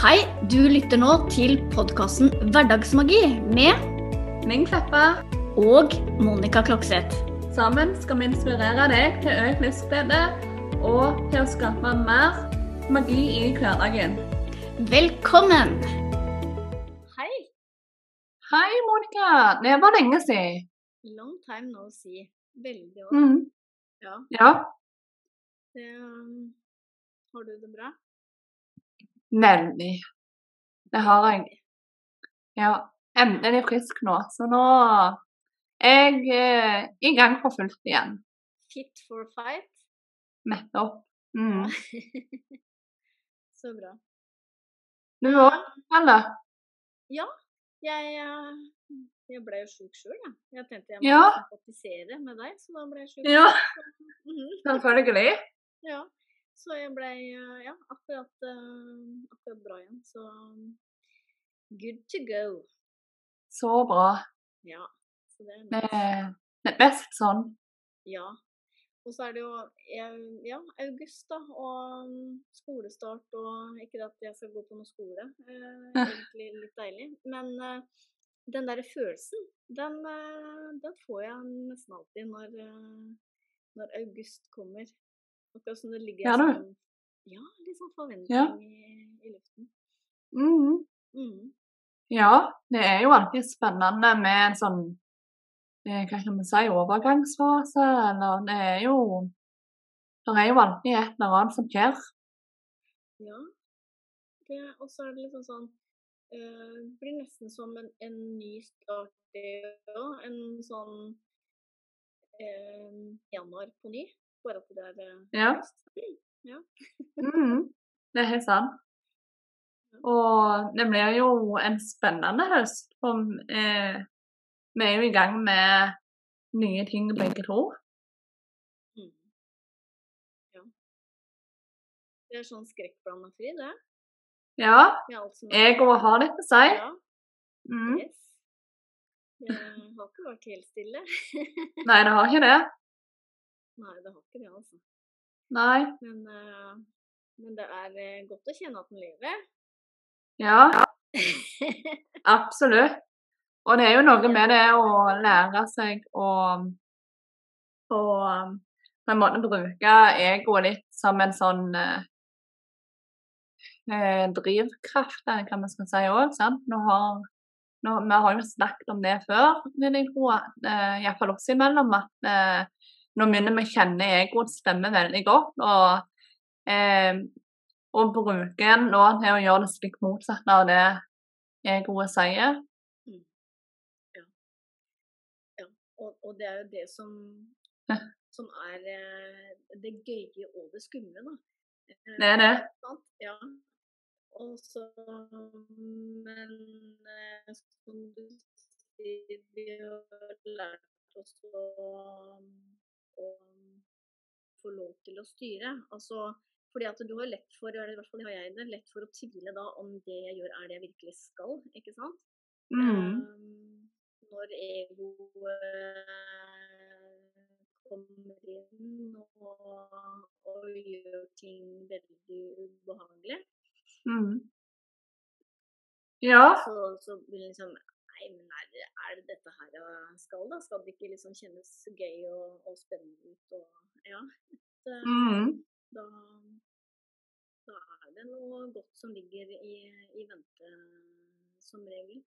Hei, du lytter nå til podkasten Hverdagsmagi med Ming Kleppa. og Monica Klokseth. Sammen skal vi inspirere deg til økt livsglede og til å skape mer magi i hverdagen. Velkommen! Hei. Hei, Monica. Det var lenge siden. Long time no see. Veldig òg. Mm. Ja. Ja, Det, um, har du det bra? Veldig. Det har jeg. Ja, endelig frisk nå. Så nå er jeg eh, i gang for fullt igjen. Fit for fight? Nettopp. Mm. Så bra. Du òg, eller? Jeg, eh, jeg ble jo sjuk sjøl, jeg. Jeg tenkte jeg måtte Ja. sympatisere med deg, så da ble jeg sjuk. Ja. Mhm. Selvfølgelig. Ja, så jeg ble eh, ja, akkurat, eh, akkurat bra igjen. Så good to go. Så bra. Ja. Så det er best. det er best sånn. Ja. Og så er det jo ja, august, da, og um, skolestart og Ikke at jeg skal gå på noe skole, eh, egentlig litt deilig. Men eh, den derre følelsen, den, eh, den får jeg nesten alltid når, når august kommer. Akkurat som det ligger Ja, sånn Ja, litt sånn forventning Ja. i, i luften. Mm. Mm. Ja, det er jo alltid spennende med en sånn eh, Hva kan vi si overgangsfase, eller det er jo Det er jo alltid et eller annet som skjer. Ja. Og så er det liksom sånn øh, blir nesten som en, en ny start, det òg. En sånn øh, januar på ny. Bare at det er eh, Ja. Ja. mm, Det er helt sant. Og det blir jo en spennende høst. For eh, vi er jo i gang med nye ting begge to. Mm. ja. Det er sånn skrekkblanda fri, det. Ja, jeg òg har litt til seg. Ja. Mm. Yes. Det har ikke vært helt stille. Nei, det har ikke det. Nei, det har ikke det, altså. Nei. Men, uh, men det er eh, godt å kjenne at den lever. Ja, absolutt. Og det er jo noe med det å lære seg å, å på en måte bruke egoet litt som en sånn eh, eh, drivkraft, eller hva man skal si òg. Nå har, nå, vi har jo snakket om det før, vil jeg tro, uh, iallfall oss imellom, at eh, nå begynner vi å kjenne egoets stemme veldig godt. og eh, og bruke den nå til å gjøre det stikk motsatte av det egoet sier. Ja, og, og det er jo det som, Ja. som er eh, det gøye og det skumle, da. Eh, Det er det. Ja. Og så Men eh, som du sier, vi har lært oss å, å få lov til å styre. Altså fordi at du har lett for, eller i hvert fall har jeg det, lett for å tvile da om det jeg gjør er det jeg virkelig skal, ikke sant? Mm. Um, når egoet kommer inn og, og gjør ting veldig ubehagelig, Mm. Ja. så, så liksom Nei, men er det, er det dette her jeg skal, da? Skal det ikke liksom kjennes gøy og, og spennende ut og Ja. Så, Mm. da, da er det noe godt som ligger i, i vente, som regel.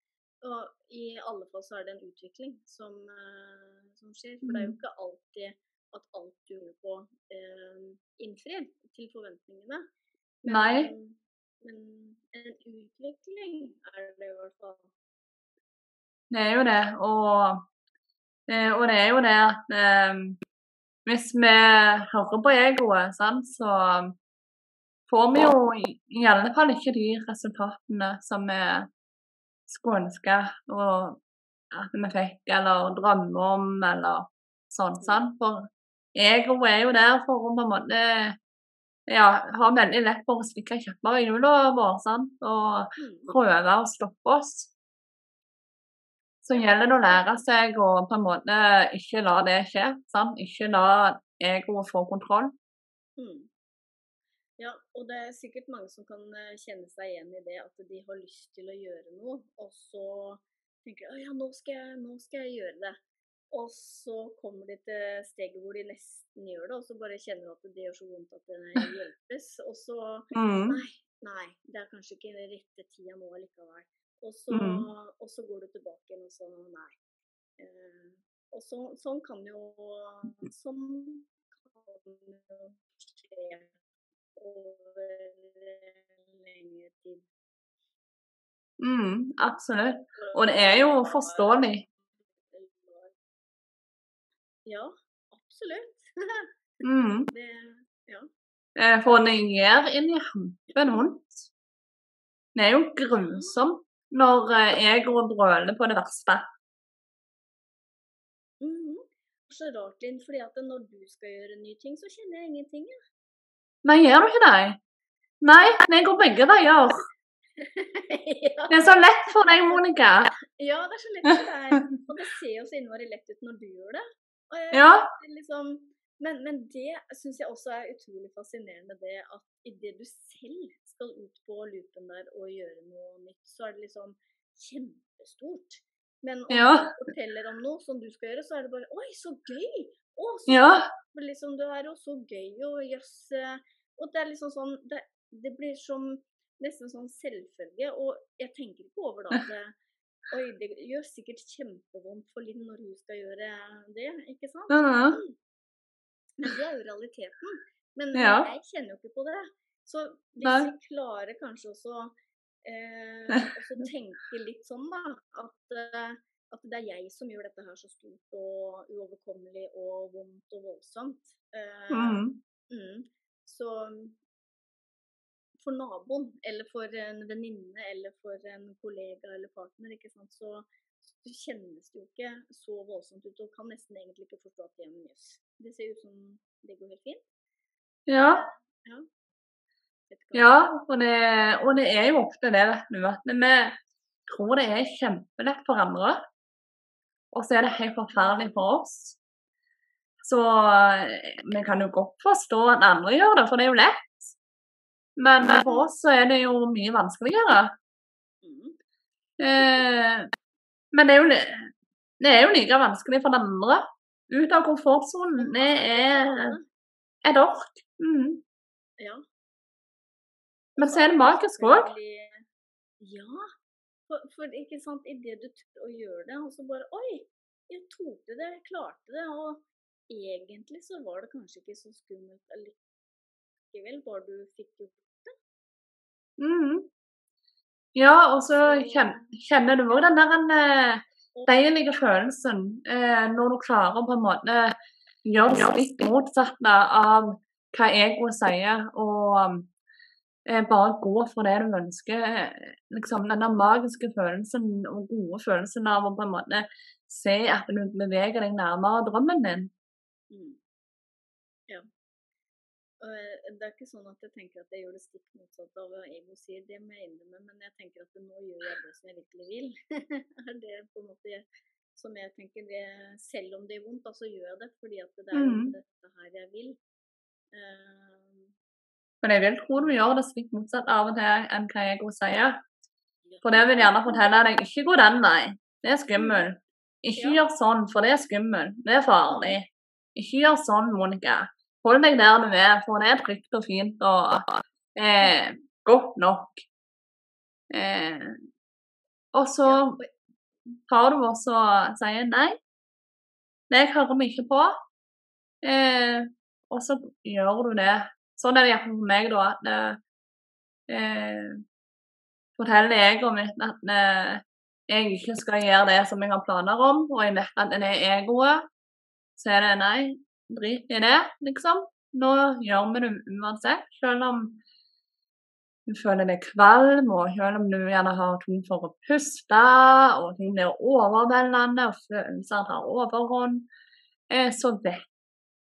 Og i alle fall så er det en utvikling som, eh, som skjer. For det er jo Mm. ikke alltid at alt du gjør på eh, innfrir til forventningene. Men, Nei. men en utvikling er det i hvert fall. Det er jo det. Og, eh, og det er jo det at eh, hvis vi hører på egoet, sant, så får vi jo i, alle fall ikke de resultatene som vi skulle ønske og at vi fikk, eller drømme om, eller sånn. sant? For egoet er jo der for å på en måte ja, ha veldig lett for å stikke kjepper i hjulene våre og Mm. prøve å stoppe oss. Så gjelder det å lære seg å på en måte ikke la det skje. Sant? Ikke la egoet få kontroll. Mm. Ja, og det er sikkert mange som kan eh, kjenne seg igjen i det at de har lyst til å gjøre noe, og så tenker de ja, nå skal, jeg, nå skal jeg gjøre det. Og så kommer de til steget hvor de nesten gjør det, og så bare kjenner de at det gjør så vondt at det hjelpes. Og så Mm. Nei, nei, det er kanskje ikke rette tida nå likevel. Og så, Mm. og så går du tilbake igjen og så nei. Eh, og så, sånn kan jo Sånn kan jo skje over lengre tid. Mm, absolutt. Og det er jo forståelig. Ja, absolutt. Mm. Det, ja. Eh, For den gjør inni hampen vondt. Det er jo grusomt når eh, og brøler på det verste. Mm. Så rart, Linn, fordi at når du skal gjøre nye ting, så kjenner jeg ingenting. Ja. Nei, gjør du ikke det? Nei, det går begge veier. ja. Det er så lett for deg, Monica. ja, det er så lett for deg. Og det ser jo så innmari lett ut når du gjør det. Og jeg, Ja. liksom, men, men det syns jeg også er utrolig fascinerende, det at idet du selv skal ut på loopen der og gjøre noe nytt, så er det liksom kjempestort. Men om Ja. du forteller om noe som du skal gjøre, så er det bare Oi, så gøy! Å, så Ja. liksom det er jo så gøy og jøss. Yes. Og det er liksom sånn det, det blir som nesten sånn selvfølge. Og jeg tenker ikke over da at det, Oi, det gjør sikkert kjempevondt for Linn når hun skal gjøre det, ikke sant? Mhm. Men det er jo realiteten. Men Ja. jeg kjenner jo ikke på det. Så hvis vi klarer kanskje også eh, også tenke litt sånn, da, at, eh, at det er jeg som gjør dette her så stort og uoverkommelig og vondt og voldsomt. Eh, mm. mm, så for naboen, eller for en venninne, eller for en kollega eller partner, ikke sant, så så kjennes det jo ikke så voldsomt ut, og kan nesten egentlig ikke forstå at det er en jøss. Det ser ut som det går helt fint. Ja. Ja. Ja, og det, og det er jo ofte det, vet du. At vi tror det er kjempelett for andre, og så er det helt forferdelig for oss. Så eh, vi kan jo godt forstå at andre gjør det, for det er jo lett. Men for oss så er det jo mye vanskeligere. Mm. Eh, men det er, jo, det er jo like vanskelig for den andre. Ut av komfortsonen. Det er et ork. Mm. Ja. Men så er det magisk òg. Ja. For, for ikke sant, idet du tør å gjøre det, og så bare Oi, jeg torde det, jeg klarte det. Og egentlig så var det kanskje ikke så skummelt allikevel, bare du fikk gjort Mm. Ja, og så kjen- kjenner du òg den der eh, deilige følelsen eh, når du klarer på en måte gjøre det litt motsatte av hva egoet sier, og eh, bare gå for det du ønsker. eh, Liksom den der magiske følelsen og gode følelsen av å på en måte se at du beveger deg nærmere drømmen din. Mm. Og eh, det er ikke sånn at jeg tenker at jeg gjør det stikk motsatt av hva ego sier, det må jeg innrømme, men jeg tenker at nå gjør jeg det som jeg virkelig vil. er det på en måte som jeg tenker det, Selv om det gjør vondt, da, så gjør jeg det fordi at det er Mhm. dette her jeg vil. Eh, Men jeg vil tro du gjør det stikk motsatt av og til enn hva ego sier. For det vil gjerne fortelle deg ikke gå den vei, det er skummelt. Ikke Ja. gjør sånn, for det er skummelt, det er farlig. Ikke gjør sånn, Monica. Hold deg der du er, for det er trygt og fint og eh, godt nok. Eh, og så tar du også og sier nei, det hører vi ikke på. Eh, og så gjør du det. Sånn er det iallfall for meg, da. At eh, forteller egoet mitt at eh, jeg ikke skal gjøre det som jeg har planer om, og jeg vet at det er egoet, så er det nei, drit i det, liksom. Nå gjør vi det uansett, selv om du føler deg kvalm, og selv om du gjerne har tungt for å puste, og ting blir overveldende, og følelser tar overhånd, eh, så vet,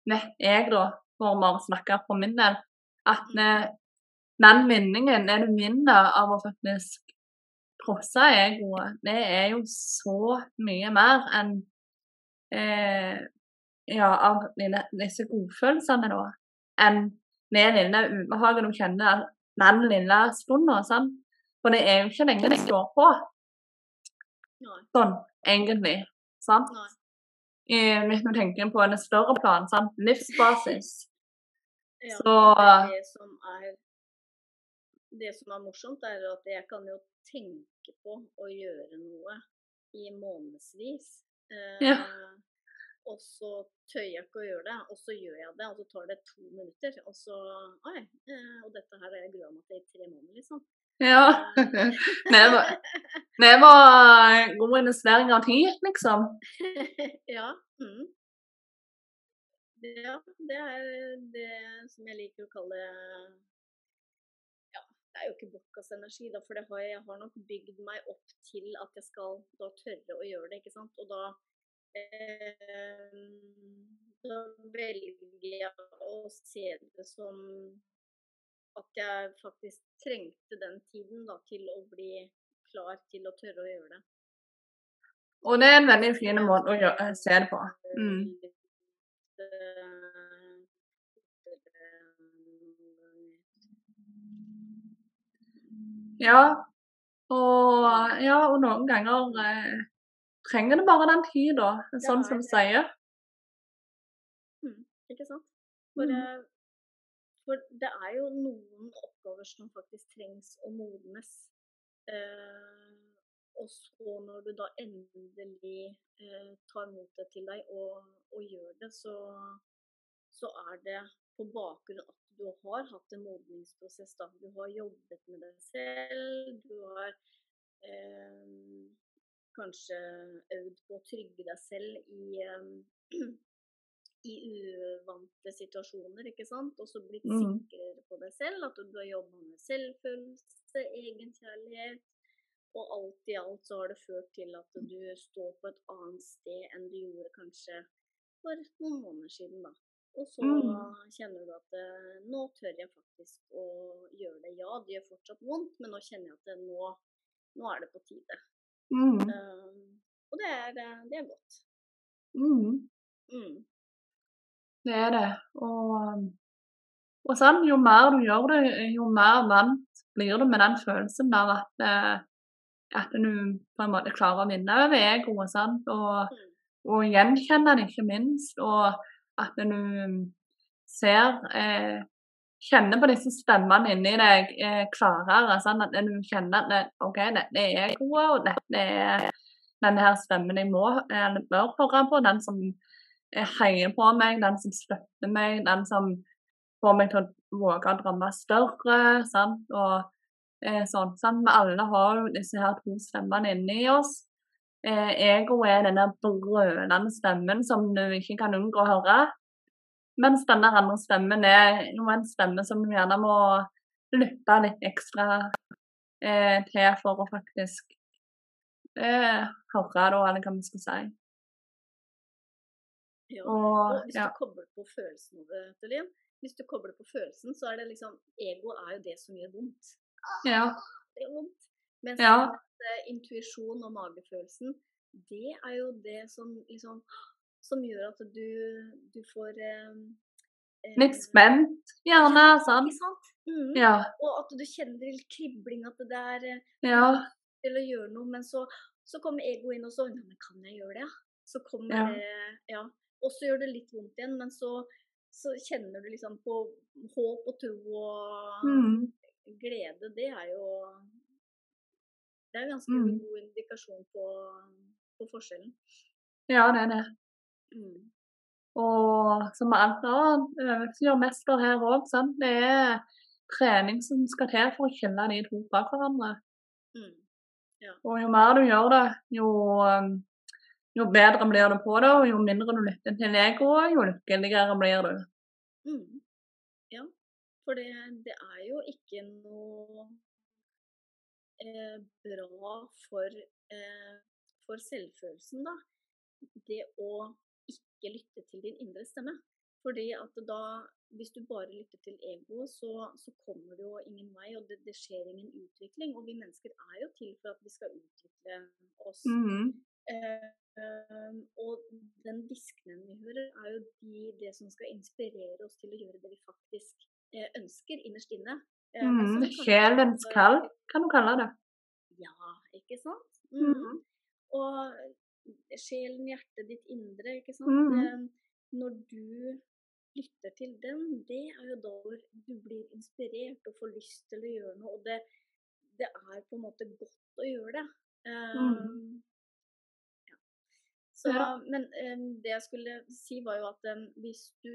vet jeg, da, for å snakke for min del, at eh, den vinningen, det mindre av å faktisk trosse egoet, det er jo så mye mer enn eh, ja, av dine, disse godfølelsene, da, enn det lille ubehaget du kjenner den lille stunden. Sånn. For det er jo ikke lenge det står på. Sånn, egentlig. Sant? Hvis du tenker på en større plan, sant? livsbasis. Ja, Så det, er det som er Det som er morsomt, er at jeg kan jo tenke på å gjøre noe i månedsvis. Eh, Ja. Og så tør jeg ikke å gjøre det, og så gjør jeg det, og så tar det to minutter. Og så Oi, eh, og dette her har jeg grua meg til i tre måneder, liksom. Ja. Det var, gode investeringer av tid, liksom. ja. Mm. Det, ja, det er det som jeg liker å kalle Ja, det er jo ikke bokkasenergi, da, for det har jeg, jeg har nok bygd meg opp til at jeg skal da tørre å gjøre det, ikke sant. Og da eh, Da velger jeg å se det som at jeg faktisk trengte den tiden da, til å bli klar til å tørre å gjøre det. Og det er en veldig fin måte å gjøre, se det på. Mm. Ja. Og, ja, og noen ganger eh, trenger det bare den tida, sånn som du sier. Mm, ikke sant? For, Mm. eh, for det er jo noen oppgaver som faktisk trengs å modnes. Eh, og så når du da endelig eh, tar motet til deg og, og gjør det, så, så er det på bakgrunn at du har hatt en modningsprosess. Da. Du har jobbet med deg selv, du har eh, kanskje øvd på å trygge deg selv i eh, i uvante situasjoner, ikke sant. Og så blitt Mm. sikrere på deg selv. At du har jobba med selvfølelse, egenkjærlighet. Og alt i alt så har det ført til at du står på et annet sted enn du gjorde kanskje for noen måneder siden, da. Og så Mm. kjenner du at eh, nå tør jeg faktisk å gjøre det. Ja, det gjør fortsatt vondt, men nå kjenner jeg at nå, nå er det på tide. Mm. Um, og det er, eh, det er godt. Mm. Mm. Det er det. Og, og sånn, jo mer du gjør det, jo mer vant blir du med den følelsen der at, eh, at du på en måte klarer å vinne over egoet. sant? Og, Mm. og gjenkjenne det, ikke minst. Og at du ser eh, Kjenner på disse stemmene inni deg eh, klarere. sånn At du kjenner at OK, dette er gode, og dette er denne her stemmen jeg må, eller bør høre på. Den som eh, heier på meg, den som støtter meg, den som får meg til å våge å drømme større. sant? Og eh, sånn. sant? Vi alle har jo disse her to stemmene inni oss. Eh, ego er denne brølende stemmen som du ikke kan unngå å høre. Mens denne andre stemmen er jo en stemme som du gjerne må lytte litt ekstra eh, til for å faktisk eh, høre, da, eller hva vi skal si. Ja. Og hvis ja. du kobler på følelsen, Lien, hvis du kobler på følelsen, så er det liksom Ego er jo det som gjør vondt. ja. Det gjør vondt. Mens Ja. eh, intuisjon og magefølelsen, det er jo det som liksom Som gjør at du, du får eh, eh, Litt spent, gjerne. sant? Ikke sant? Mm. Ja. Og at du kjenner litt kribling, at det er eh, Ja. til å gjøre noe, men så, så kommer egoet inn og så men kan jeg gjøre det? Så kommer Ja. det Ja. Og så gjør det litt vondt igjen, men så, så kjenner du liksom på håp og tro og Mm. glede. Det er jo Det er en ganske Mm. god indikasjon på, på forskjellen. ja, det er det. Mm. Og som med alt annet, øvelse gjør mester her òg. Det er trening som skal til for å kjenne de to fra hverandre. Mm. Og jo mer du gjør det, jo, um, jo bedre blir du på det, og jo mindre du lytter til egoet, jo lykkeligere blir du. Mm. Ja, for det, det er jo ikke noe eh, bra for, eh, for selvfølelsen, da. Det å ikke lytte til din indre stemme. Fordi at da, hvis du bare lytter til egoet, så, så kommer du jo ingen vei, og det, det skjer ingen utvikling. Og vi mennesker er jo til for at vi skal utvikle oss. Mhm. Eh, og den diskningen vi hører, er jo de, det som skal inspirere oss til å gjøre det vi faktisk eh, ønsker innerst inne. Eh, Mm. Sjelens kall, kan du kalle det. Ja, ikke sant? Mm. -hmm. Og sjelen, hjertet ditt indre, ikke sant. Mhm. Eh, Når du lytter til den, det er jo da du blir inspirert og får lyst til å gjøre noe. Og det, det er på en måte godt å gjøre det. Um, ja. Så, Ja. men um, det jeg skulle si, var jo at um, hvis du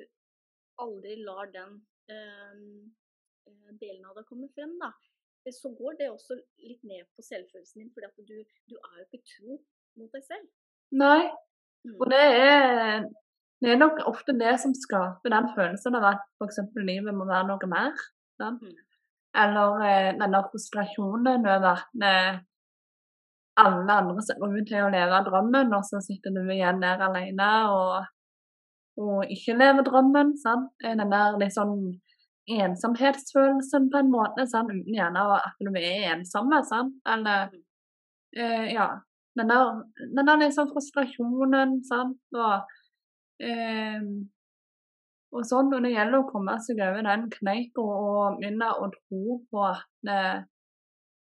aldri lar den eh, delen av deg komme frem, da, eh, så går det også litt ned på selvfølelsen din, fordi at du, du er jo ikke tro mot deg selv. Nei, Mm. og det er, det er nok ofte det som skaper den følelsen av at f.eks. livet må være noe mer. Sant? Mm. Eller eh, denne frustrasjonen over at eh, alle andre ser ut til å leve drømmen, og så sitter du igjen der alene og, og ikke lever drømmen. Sant? Den der litt sånn ensomhetsfølelsen på en måte, sant? uten gjerne at du er ensomme. Sant? Eller Mm. eh, ja, den der, den der liksom frustrasjonen, sant, og eh, og sånn, og det gjelder å komme seg over den kneika og begynne å tro på at det,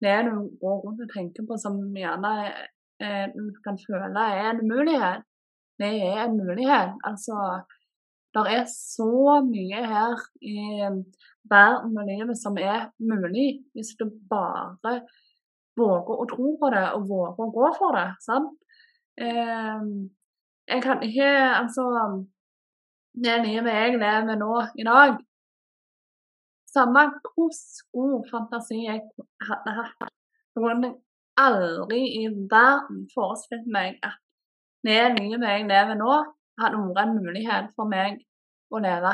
det du går rundt og tenker på som gjerne eh, du kan føle er en mulighet, det er en mulighet. Altså, det er så mye her i verden og livet som er mulig, hvis du bare våger å tro på det og våger å gå for det. sant? Eh, jeg kan ikke Altså Det livet jeg lever nå i dag Samme hvordan god fantasi jeg hadde hatt, så kunne jeg aldri i verden forestilt meg at det livet jeg lever nå, hadde vært en mulighet for meg å leve.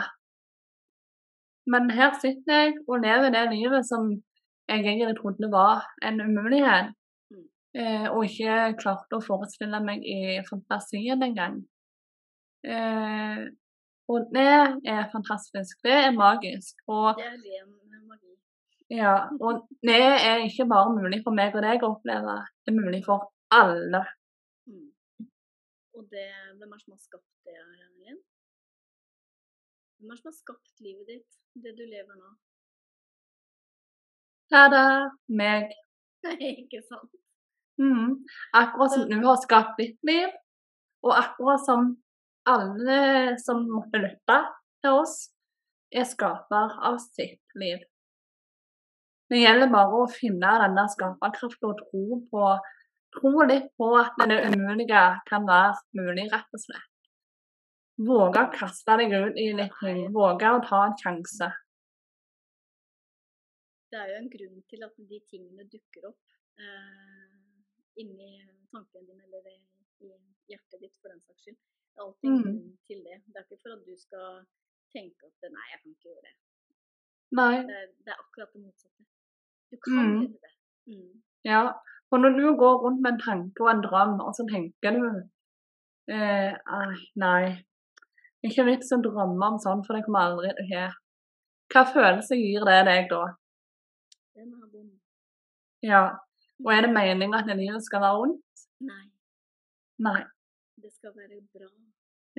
Men her sitter jeg og lever det livet som jeg egentlig trodde var en umulighet. Mm. Eh, og ikke klarte å forestille meg i fantasien engang. Eh, og det er fantastisk. Det er magisk. Og, Det er ren magi. ja, og det er ikke bare mulig for meg og deg å oppleve, det er mulig for alle. Mm. Og det, hvem er det som har skapt det, Elin? Hvem er det som har skapt livet ditt, det du lever nå? Ja, da, meg. ikke sant? Mm. Akkurat som du har skapt ditt liv, og akkurat som alle som måtte lytte til oss, er skaper av sitt liv. Det gjelder bare å finne denne skaperkraften og tro på Tro litt på at det umulige kan være mulig, rett og slett. Våge å kaste deg ut i litt ting. Våge å ta en sjanse. Det er jo en grunn til at de tingene dukker opp eh, inni tankene dine eller i hjertet ditt, for den saks skyld. Det er alltid en Mm. grunn til det. Det er ikke for at du skal tenke at nei, jeg kan ikke gjøre det. Nei. Det er, det er akkurat det motsatte. Du kan Mm. gjøre det. Mm. Ja, for når du går rundt med en tanke og en drøm, og så tenker du eh, Nei, ikke vits å drømme om sånn, for det kommer aldri til å skje. Hva følelse gir det deg da? Den er vondt. Ja, og er det meningen at livet skal være vondt? Nei, Nei. det skal være bra.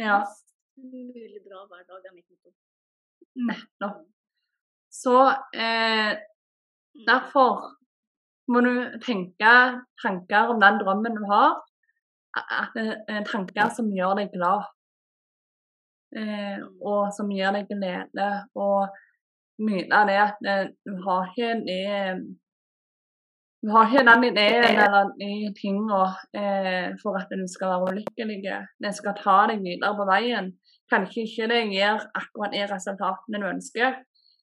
Ja, mulig bra hver dag er mitt nettopp. Så eh, Mm. derfor må du tenke tanker om den drømmen du har, at det er tanker som gjør deg glad. Eh, og som gir deg glede, og av det at du har ikke det Du har ikke den ideen eller de tingene eh, for at du skal være ulykkelig. Det skal ta deg videre på veien. Kanskje ikke det gir akkurat de resultatene du ønsker,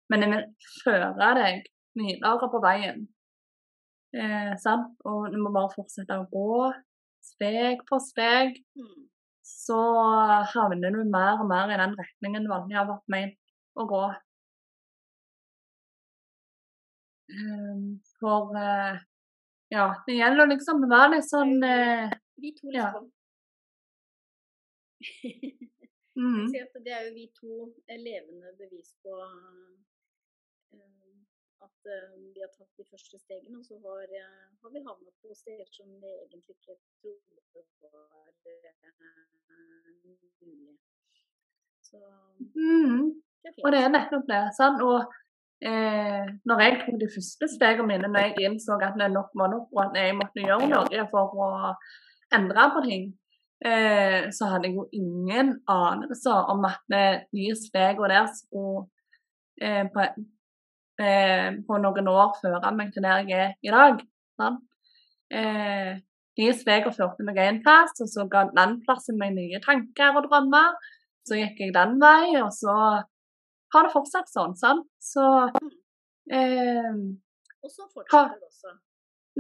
men det vil føre deg videre på veien. Eh, sant? Og du må bare fortsette å gå steg for steg Mm. så havner du mer og mer i den retningen du vanligvis har vært ment å gå. For eh, ja, det gjelder liksom å være litt sånn eh, Vi to, Ja. liksom. mm, det er jo vi to eh, levende bevis på eh, at eh, vi har tatt de første stegene, og så har, eh, har vi havnet på steder som vi egentlig ikke trodde var eh, mulig. Så mm, Det Og det er nettopp det. sant? Og eh, når jeg tok de første stegene mine, når jeg innså at det nok var nok, og at jeg måtte gjøre noe for å endre på ting, eh, så hadde jeg jo ingen anelse om at eh, de stegene der skulle eh, på, eh, på noen år føre meg til der jeg er i dag. sant? Eh, de stegene førte meg en plass, og så ga den plassen meg nye tanker og drømmer. Så gikk jeg den veien, og så har det fortsatt sånn, sant? Så eh, Og så fortsetter det også.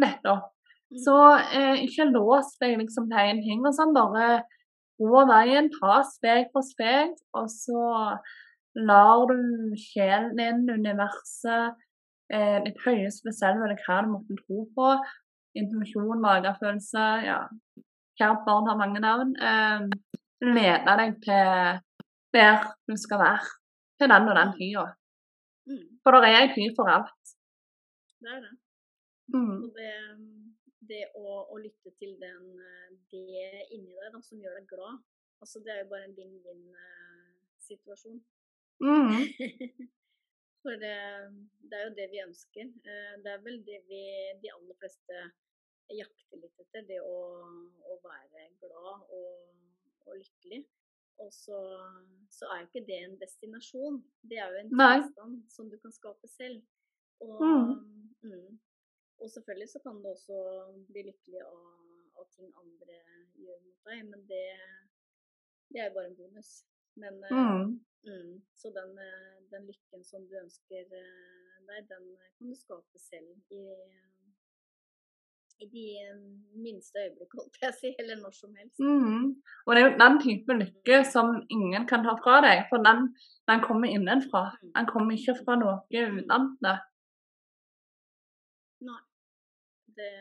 nettopp. Mm. Så eh, ikke lås deg liksom til én ting, og sånn. Bare gå veien, ta steg for steg, og så lar du sjelen din, universet, eh, ditt høyeste selv eller hva du måtte tro på, intuisjon, magefølelse, ja, kjært barn har mange navn, eh, lede deg til der du skal være til den og den hya. Mm, For det er en hy for alt. det er det. Mm. Og det, det å, å lytte til den, eh, det inni deg da, som gjør deg glad, altså det er jo bare en vinn-vinn-situasjon. Mm. For det, det er jo det vi ønsker. Eh, Det er vel det vi, de aller fleste jakter litt etter. Det å, å være glad og, og lykkelig. Og så, så er jo ikke det en destinasjon. Det er jo en Nei. tilstand som du kan skape selv. Og, Mm. mm. og selvfølgelig så kan du også bli lykkelig av, av ting andre gjør mot deg, men det, det er jo bare en bonus. Men eh, Mm. Mm. Så den, eh, den lykken som du ønsker eh, deg, den kan du skape selv i, i de eh, minste øyeblikk, holdt jeg å si, eller når som helst. Mm. Og det er jo den type lykke som ingen kan ta fra deg, for den, den kommer innenfra. Mm. Den kommer ikke fra noe utenfra. Nei. Det,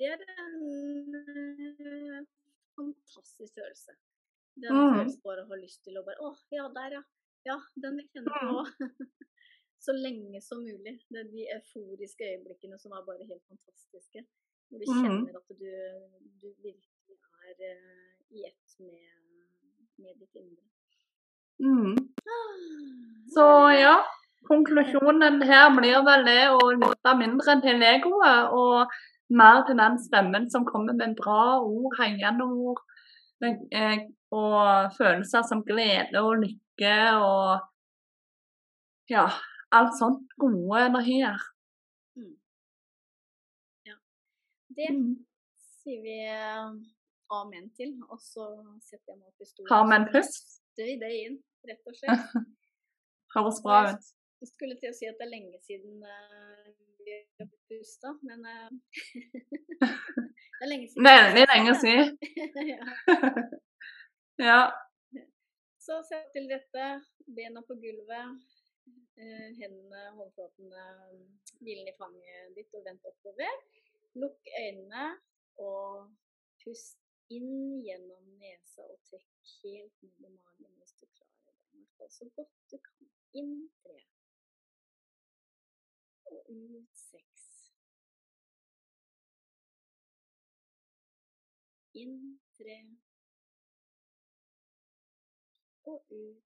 det er en eh, fantastisk følelse. Den Mm. følelsen bare å ha lyst til å bare Å, ja, der, ja. Ja, den jeg kjenner på. Så lenge som mulig. Det er de euforiske øyeblikkene som er bare helt fantastiske. Hvor du Mm. kjenner at du, du virkelig er uh, i ett med, med ditt indre. Mm. Så ja, konklusjonen her blir vel det å lytte mindre til egoet og mer til den stemmen som kommer med bra ord, hengende ord, eh, og følelser som glede og lykke og ja, alt sånt. Gode energier. Mm. Ja. Det Mm. sier vi eh, amen til, og så setter jeg meg opp i stolen. Har vi en pust? puster vi det inn, rett og slett. Høres bra ut. Jeg skulle til å si at det er lenge siden eh, vi har pusta, men eh, det er lenge siden. Veldig lenge siden. ja. Ja. Så sett til dette, bena på gulvet, hendene, håndflatene, hvilen i fanget ditt og vent oppover. Lukk øynene og pust inn gjennom nesa og trekk helt ned i magen hvis du klarer det. I hvert så godt du kan. Inn tre. Og ut seks. Inn tre. Og ut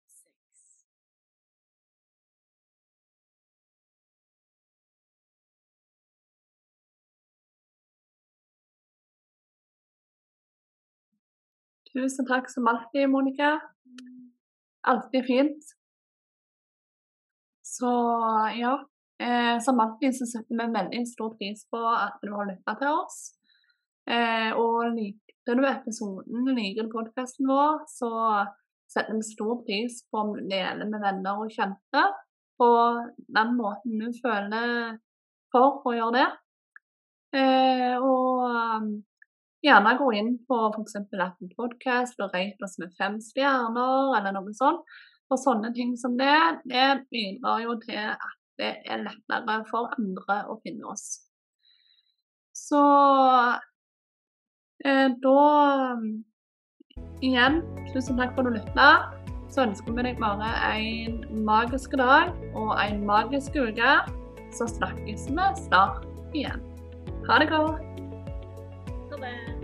Tusen takk som alltid, Monica. Alltid fint. Så ja. Eh, som alltid så setter vi veldig stor pris på at du har lytta til oss. Eh, og liker du episoden, liker du podkasten vår, så setter vi stor pris på om du deler med venner og kjente på den måten du føler for å gjøre det. Eh, og gjerne gå inn på f.eks. appen Podcast og rate oss med fem stjerner eller noe sånt. Og sånne ting som det, det bidrar jo til at det er lettere for andre å finne oss. Så eh, da Igjen, tusen takk for at du lytta. Så ønsker vi deg bare en magisk dag og en magisk uke. Så snakkes vi snart igjen. Ha det godt. Ha det.